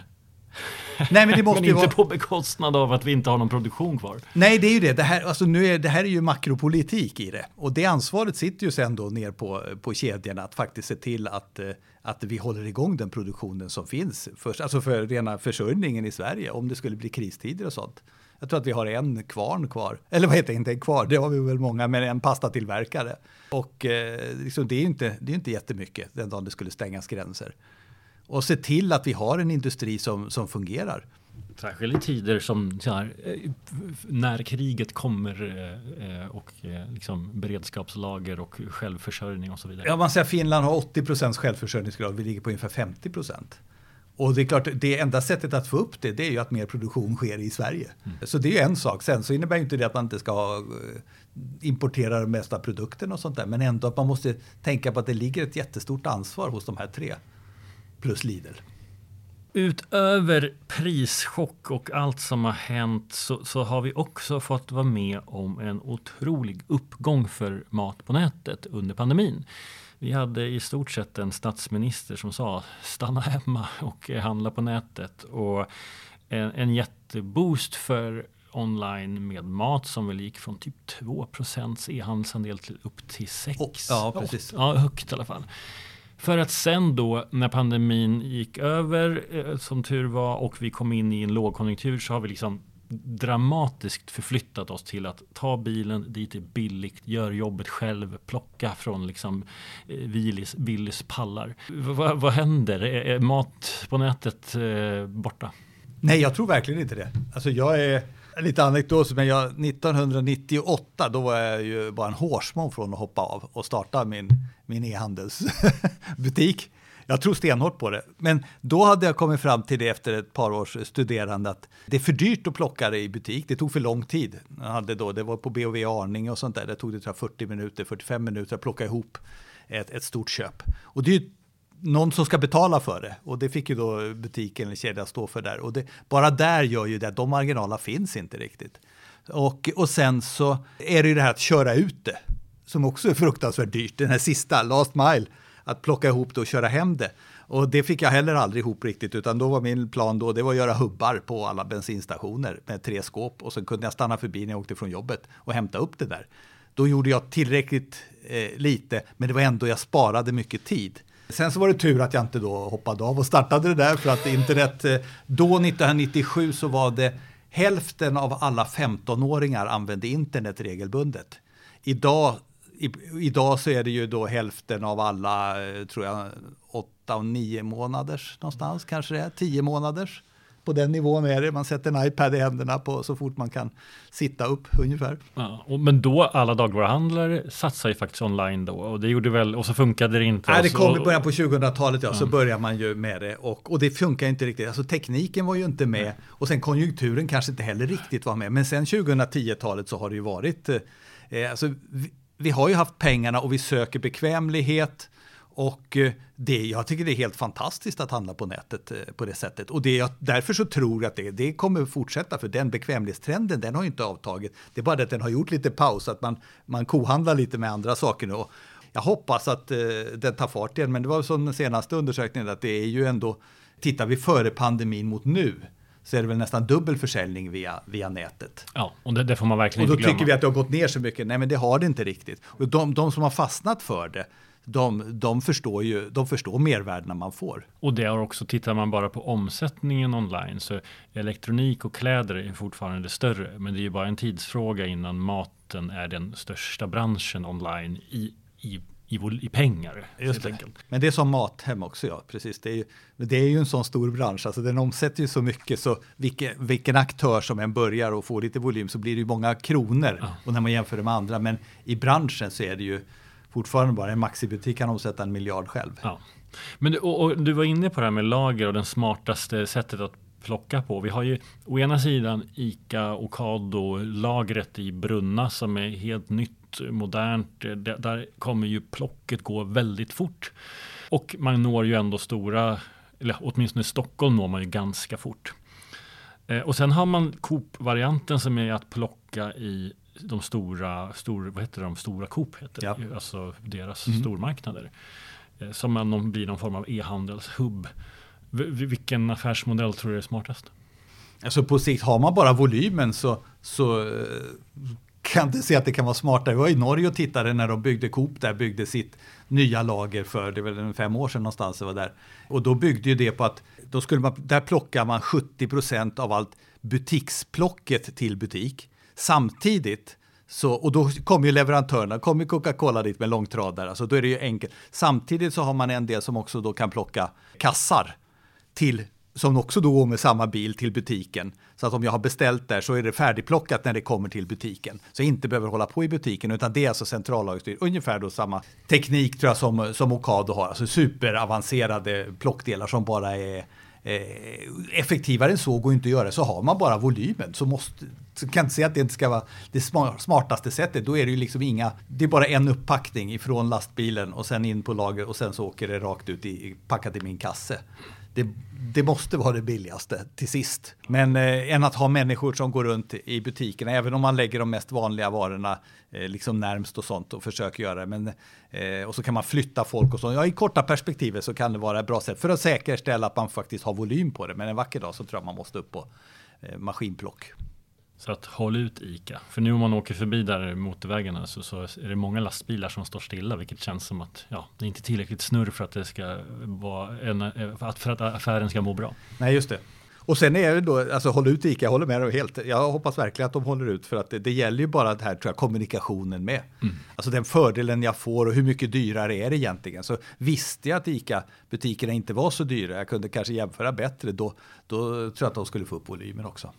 Nej, men det måste men inte vara... på bekostnad av att vi inte har någon produktion kvar. Nej, det är ju det. Det här, alltså, nu är, det här är ju makropolitik i det. Och det ansvaret sitter ju sen då ner på, på kedjorna att faktiskt se till att, eh, att vi håller igång den produktionen som finns. För, alltså för rena försörjningen i Sverige om det skulle bli kristider och sånt. Jag tror att vi har en kvarn kvar. Eller vad heter det, inte en kvar, det har vi väl många, men en pastatillverkare. Och eh, liksom, det är ju inte, det är inte jättemycket den dagen det skulle stängas gränser och se till att vi har en industri som, som fungerar. Särskilt i tider som här, eh, när kriget kommer eh, och eh, liksom beredskapslager och självförsörjning och så vidare. Ja, man säger att Finland har 80 procents självförsörjningsgrad, vi ligger på ungefär 50 procent. Och det är klart, det enda sättet att få upp det, det är ju att mer produktion sker i Sverige. Mm. Så det är ju en sak. Sen så innebär ju inte det att man inte ska importera de mesta produkten och sånt där. Men ändå att man måste tänka på att det ligger ett jättestort ansvar hos de här tre plus Lidl. Utöver prischock och allt som har hänt så, så, har vi också fått vara med om en otrolig uppgång för mat på nätet under pandemin. Vi hade i stort sett en statsminister som sa stanna hemma och handla på nätet. Och en, en jätteboost för online med mat som väl gick från typ 2% e-handelsandel till upp till 6. Ja, precis. Ja, högt i alla fall. För att sen då när pandemin gick över eh, som tur var och vi kom in i en lågkonjunktur så har vi liksom dramatiskt förflyttat oss till att ta bilen dit det är billigt, gör jobbet själv, plocka från liksom eh, Willys, Willys pallar. V vad händer? Är, mat på nätet eh, borta? Nej, jag tror verkligen inte det. Alltså jag är lite anekdot, men jag, 1998 då var jag ju bara en hårsmån från att hoppa av och starta min, min e-handelsbutik. Jag tror stenhårt på det. Men då hade jag kommit fram till det efter ett par års studerande att det är för dyrt att plocka det i butik. Det tog för lång tid. Jag hade då, det var på BOV Arning och sånt där. Det tog det 40 minuter, 45 minuter att plocka ihop ett, ett stort köp. Och det är någon som ska betala för det och det fick ju då butiken eller kedjan stå för där och det, bara där gör ju det att de marginalerna finns inte riktigt. Och, och sen så är det ju det här att köra ut det som också är fruktansvärt dyrt. Den här sista, last mile, att plocka ihop det och köra hem det. Och det fick jag heller aldrig ihop riktigt, utan då var min plan då, det var att göra hubbar på alla bensinstationer med tre skåp och sen kunde jag stanna förbi när jag åkte från jobbet och hämta upp det där. Då gjorde jag tillräckligt eh, lite, men det var ändå jag sparade mycket tid. Sen så var det tur att jag inte då hoppade av och startade det där för att internet, eh, då 1997 så var det hälften av alla 15-åringar använde internet regelbundet. Idag, i, idag så är det ju då hälften av alla, eh, tror jag, 8 och 9 månaders någonstans kanske det är, 10 månaders på den nivån är det. Man sätter en iPad i händerna på så fort man kan sitta upp ungefär. Ja, och, men då alla dagligvaruhandlare satsar ju faktiskt online då och det gjorde väl och så funkade det inte. Nej, det så, kom i början på 2000-talet ja, så börjar man ju med det och, och det funkar inte riktigt. Alltså tekniken var ju inte med och sen konjunkturen kanske inte heller riktigt var med. Men sen 2010-talet så har det ju varit, eh, alltså, vi, vi har ju haft pengarna och vi söker bekvämlighet. Och eh, det, jag tycker det är helt fantastiskt att handla på nätet eh, på det sättet. Och det, därför så tror jag att det, det kommer fortsätta, för den bekvämlighetstrenden den har ju inte avtagit. Det är bara det att den har gjort lite paus, att man, man kohandlar lite med andra saker nu. Och jag hoppas att eh, den tar fart igen, men det var som den senaste undersökningen, att det är ju ändå, tittar vi före pandemin mot nu, så är det väl nästan dubbel försäljning via, via nätet. Ja, och det, det får man verkligen Och då inte glömma. tycker vi att det har gått ner så mycket. Nej, men det har det inte riktigt. Och de, de som har fastnat för det, de, de, förstår ju, de förstår mervärdena man får. Och det har också, tittar man bara på omsättningen online så elektronik och kläder är fortfarande större. Men det är ju bara en tidsfråga innan maten är den största branschen online i, i i, i pengar. Just det. Men det är som Mathem också, ja. Precis. Det är, ju, det är ju en sån stor bransch, alltså den omsätter ju så mycket så vilken, vilken aktör som än börjar och får lite volym så blir det ju många kronor. Ja. Och när man jämför det med andra, men i branschen så är det ju fortfarande bara en Maxi-butik kan omsätta en miljard själv. Ja. Men du, och, och du var inne på det här med lager och den smartaste sättet att plocka på. Vi har ju å ena sidan ICA Ocado-lagret i Brunna som är helt nytt, modernt. Där kommer ju plocket gå väldigt fort. Och man når ju ändå stora, eller åtminstone i Stockholm når man ju ganska fort. Eh, och sen har man Coop-varianten som är att plocka i de stora, stor, vad heter de, stora Coop, heter ja. alltså deras mm. stormarknader. Eh, som man blir någon form av e-handelshubb. Vilken affärsmodell tror du är smartast? Alltså på sikt, har man bara volymen så, så eh, kan inte se att det kan vara smartare. Vi var i Norge och tittade när de byggde Coop där, byggde sitt nya lager för, det är väl fem år sedan någonstans det var där. Och då byggde ju det på att, då skulle man, där plockar man 70 procent av allt butiksplocket till butik. Samtidigt så, och då kommer ju leverantörerna, kommer Coca-Cola dit med långtradare, alltså då är det ju enkelt. Samtidigt så har man en del som också då kan plocka kassar till som också då går med samma bil till butiken. Så att om jag har beställt där så är det färdigplockat när det kommer till butiken. Så jag inte behöver hålla på i butiken utan det är alltså centrallagerstyrt. Ungefär då samma teknik tror jag som, som Ocado har. Alltså superavancerade plockdelar som bara är eh, effektivare än så går inte att göra. Så har man bara volymen så måste så kan inte säga att det inte ska vara det smartaste sättet. Då är det ju liksom inga, det är bara en uppackning ifrån lastbilen och sen in på lager och sen så åker det rakt ut i, packat i min kasse det, det, måste vara det billigaste till sist. Men eh, än att ha människor som går runt i butikerna, även om man lägger de mest vanliga varorna eh, liksom närmst och sånt och försöker göra det. Men, eh, och så kan man flytta folk och så. Ja, i korta perspektivet så kan det vara ett bra sätt för att säkerställa att man faktiskt har volym på det. Men en vacker dag så tror jag man måste upp på eh, maskinplock. Så att håll ut ICA. För nu om man åker förbi där motorvägarna så, så är det många lastbilar som står stilla, vilket känns som att ja, det är inte tillräckligt snurr för att det ska vara en, för att affären ska må bra. Nej, just det. Och sen är det då, alltså håll ut ICA, jag håller med dig helt. Jag hoppas verkligen att de håller ut för att det, det gäller ju bara det här tror jag, kommunikationen med. Mm. Alltså den fördelen jag får och hur mycket dyrare är det egentligen. Så visste jag att ICA-butikerna inte var så dyra, jag kunde kanske jämföra bättre, då, då tror jag att de skulle få upp volymen också.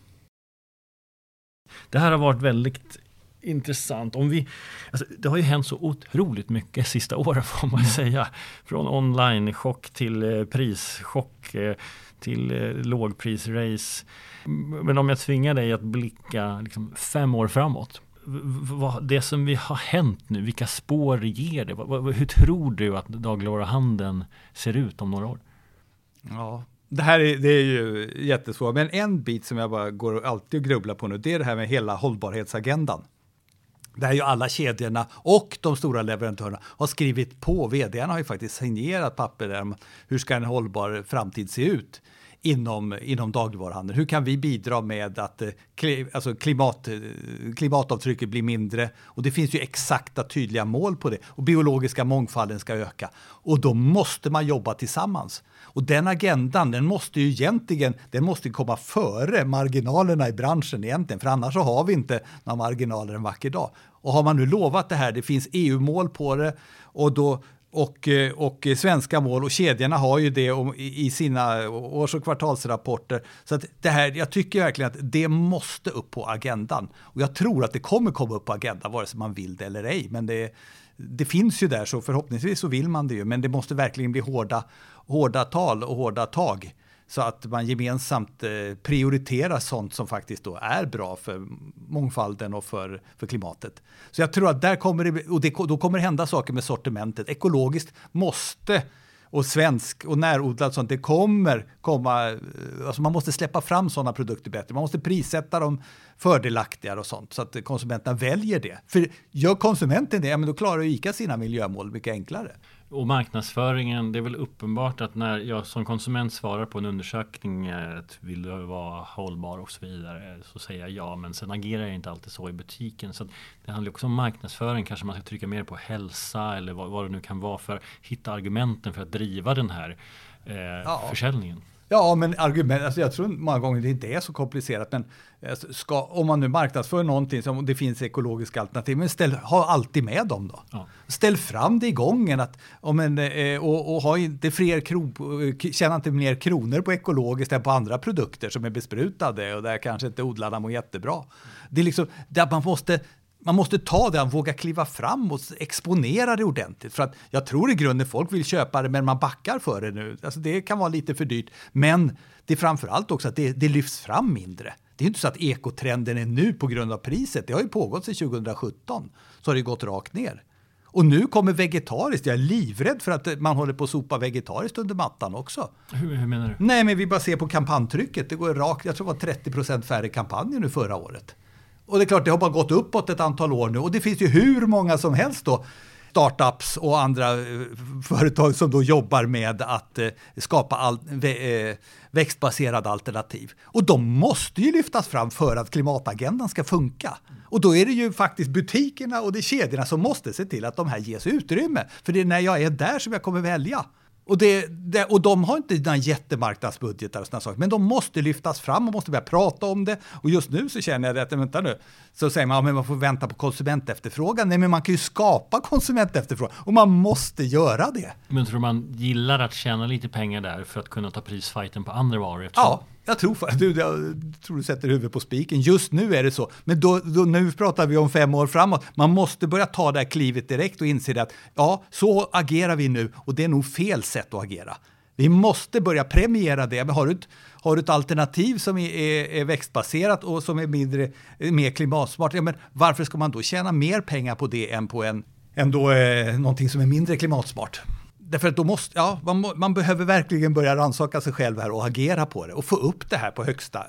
Det här har varit väldigt intressant. Om vi, alltså, det har ju hänt så otroligt mycket sista åren får man säga. Från online-chock till eh, prischock eh, till eh, lågprisrace. Men om jag tvingar dig att blicka liksom, fem år framåt. Det som vi har hänt nu, vilka spår ger det? Hur tror du att dagligvaruhandeln ser ut om några år? Ja, det här är, det är ju jättesvårt, men en bit som jag bara går alltid och grubblar på nu, det är det här med hela hållbarhetsagendan. Där ju alla kedjorna och de stora leverantörerna har skrivit på. Vdarna har ju faktiskt signerat papper där om hur ska en hållbar framtid se ut inom, inom dagligvaruhandeln. Hur kan vi bidra med att eh, alltså klimat, eh, klimatavtrycket blir mindre? Och det finns ju exakta tydliga mål på det. Och biologiska mångfalden ska öka. Och då måste man jobba tillsammans. Och den agendan, den måste ju egentligen, den måste komma före marginalerna i branschen egentligen, för annars så har vi inte några marginaler en vacker dag. Och har man nu lovat det här, det finns EU-mål på det och då och, eh, och svenska mål och kedjorna har ju det i sina års och kvartalsrapporter. Så att det här, jag tycker verkligen att det måste upp på agendan. Och jag tror att det kommer komma upp på agendan vare sig man vill det eller ej. Men det, det finns ju där så förhoppningsvis så vill man det ju. Men det måste verkligen bli hårda, hårda tal och hårda tag. Så att man gemensamt eh, prioriterar sånt som faktiskt då är bra för mångfalden och för, för klimatet. Så jag tror att där kommer det, och det, då kommer det hända saker med sortimentet. Ekologiskt måste och svensk och närodlat sånt, det kommer komma, eh, alltså man måste släppa fram sådana produkter bättre. Man måste prissätta dem fördelaktigare och sånt så att konsumenterna väljer det. För gör konsumenten det, ja, men då klarar ju ICA sina miljömål mycket enklare. Och marknadsföringen, det är väl uppenbart att när jag som konsument svarar på en undersökning att vill du vara hållbar och så vidare så säger jag ja men sen agerar jag inte alltid så i butiken. Så det handlar också om marknadsföring, kanske man ska trycka mer på hälsa eller vad, vad det nu kan vara för att hitta argumenten för att driva den här eh, ja. försäljningen. Ja, men argument, alltså jag tror många gånger det inte är så komplicerat. Men alltså, ska, om man nu marknadsför någonting som det finns ekologiska alternativ, men ställ, ha alltid med dem då. Ja. Ställ fram det i gången att, om en, eh, och, och ha inte fler kron, tjäna inte mer kronor på ekologiskt än på andra produkter som är besprutade och där kanske inte odlarna mår jättebra. Det är liksom, där man måste man måste ta det, våga kliva fram och exponera det ordentligt. För att jag tror i grunden folk vill köpa det, men man backar för det nu. Alltså det kan vara lite för dyrt. Men det är framför allt också att det, det lyfts fram mindre. Det är inte så att ekotrenden är nu på grund av priset. Det har ju pågått sedan 2017. Så har det gått rakt ner. Och nu kommer vegetariskt. Jag är livrädd för att man håller på att sopa vegetariskt under mattan också. Hur, hur menar du? Nej, men vi bara ser på kampanjtrycket. Det går rakt. Jag tror det var 30 procent färre kampanjer nu förra året. Och det är klart, det har bara gått uppåt ett antal år nu och det finns ju hur många som helst då startups och andra eh, företag som då jobbar med att eh, skapa all, eh, växtbaserade alternativ. Och de måste ju lyftas fram för att klimatagendan ska funka. Och då är det ju faktiskt butikerna och det kedjorna som måste se till att de här ges utrymme. För det är när jag är där som jag kommer välja. Och, det, det, och de har inte några jättemarknadsbudgetar och sådana saker, men de måste lyftas fram och måste börja prata om det. Och just nu så känner jag att, vänta nu, så säger man att ja, man får vänta på konsumentefterfrågan. Nej, men man kan ju skapa konsumentefterfrågan och man måste göra det. Men tror man gillar att tjäna lite pengar där för att kunna ta prisfighten på andra varor? Eftersom... Ja, jag tror, du, jag tror du sätter huvudet på spiken. Just nu är det så. Men då, då, nu pratar vi om fem år framåt. Man måste börja ta det här klivet direkt och inse att ja, så agerar vi nu och det är nog fel sätt att agera. Vi måste börja premiera det. Men har, du ett, har du ett alternativ som är, är, är växtbaserat och som är mindre, mer klimatsmart, ja, men varför ska man då tjäna mer pengar på det än på en, än då, eh, någonting som är mindre klimatsmart? Därför att då måste, ja, man, man behöver verkligen börja rannsaka sig själv här och agera på det och få upp det här på högsta.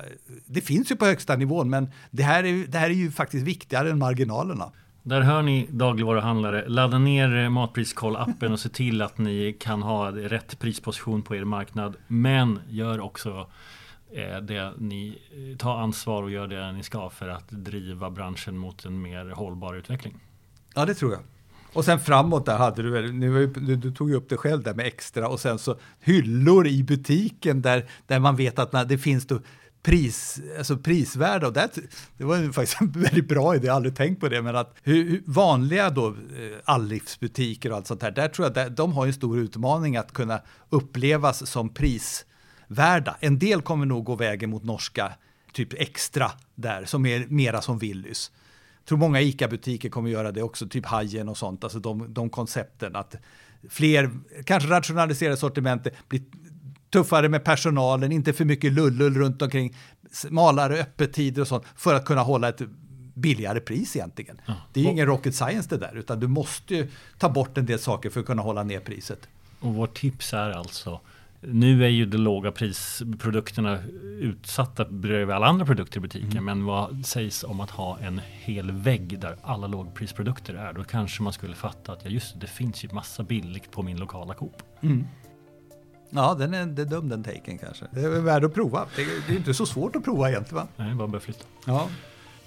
Det finns ju på högsta nivån, men det här är, det här är ju faktiskt viktigare än marginalerna. Där hör ni dagligvaruhandlare. Ladda ner Matpriskoll-appen och se till att ni kan ha rätt prisposition på er marknad. Men gör också eh, det ni tar ansvar och gör det ni ska för att driva branschen mot en mer hållbar utveckling. Ja, det tror jag. Och sen framåt där hade du, nu, du, du tog ju upp det själv där med extra och sen så hyllor i butiken där, där man vet att när det finns då pris, alltså prisvärda och det, det var faktiskt en väldigt bra idé, jag har aldrig tänkt på det, men att hur, vanliga då eh, allivsbutiker och allt sånt här, där tror jag att de har en stor utmaning att kunna upplevas som prisvärda. En del kommer nog gå vägen mot norska typ extra där, som är mera som Willys tror många ICA-butiker kommer göra det också, typ Hajen och sånt, alltså de, de koncepten att fler, kanske rationalisera sortimentet, bli tuffare med personalen, inte för mycket lullull runt omkring, smalare öppettider och sånt för att kunna hålla ett billigare pris egentligen. Ja. Det är ju ingen rocket science det där, utan du måste ju ta bort en del saker för att kunna hålla ner priset. Och vårt tips är alltså nu är ju de låga prisprodukterna utsatta bredvid alla andra produkter i butiken. Mm. Men vad sägs om att ha en hel vägg där alla lågprisprodukter är? Då kanske man skulle fatta att ja, just det, finns ju massa billigt på min lokala Coop. Mm. Ja, den är, det är dum den taken kanske. Det är värd att prova. Det är, det är inte så svårt att prova egentligen va? Nej, bara börja flytta. Ja.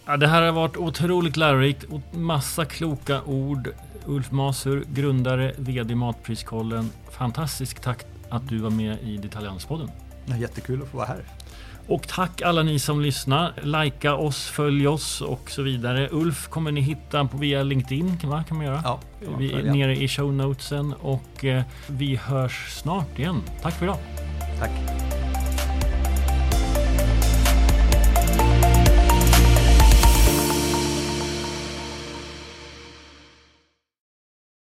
ja. det här har varit otroligt lärorikt. Massa kloka ord. Ulf Masur, grundare, VD Matpriskollen. Fantastisk tack att du var med i Detaljhandelspodden. Jättekul att få vara här. Och tack alla ni som lyssnar. Lajka oss, följ oss och så vidare. Ulf kommer ni hitta på via LinkedIn, va? kan man göra? Ja, vi är nere i show notesen och eh, vi hörs snart igen. Tack för idag. Tack.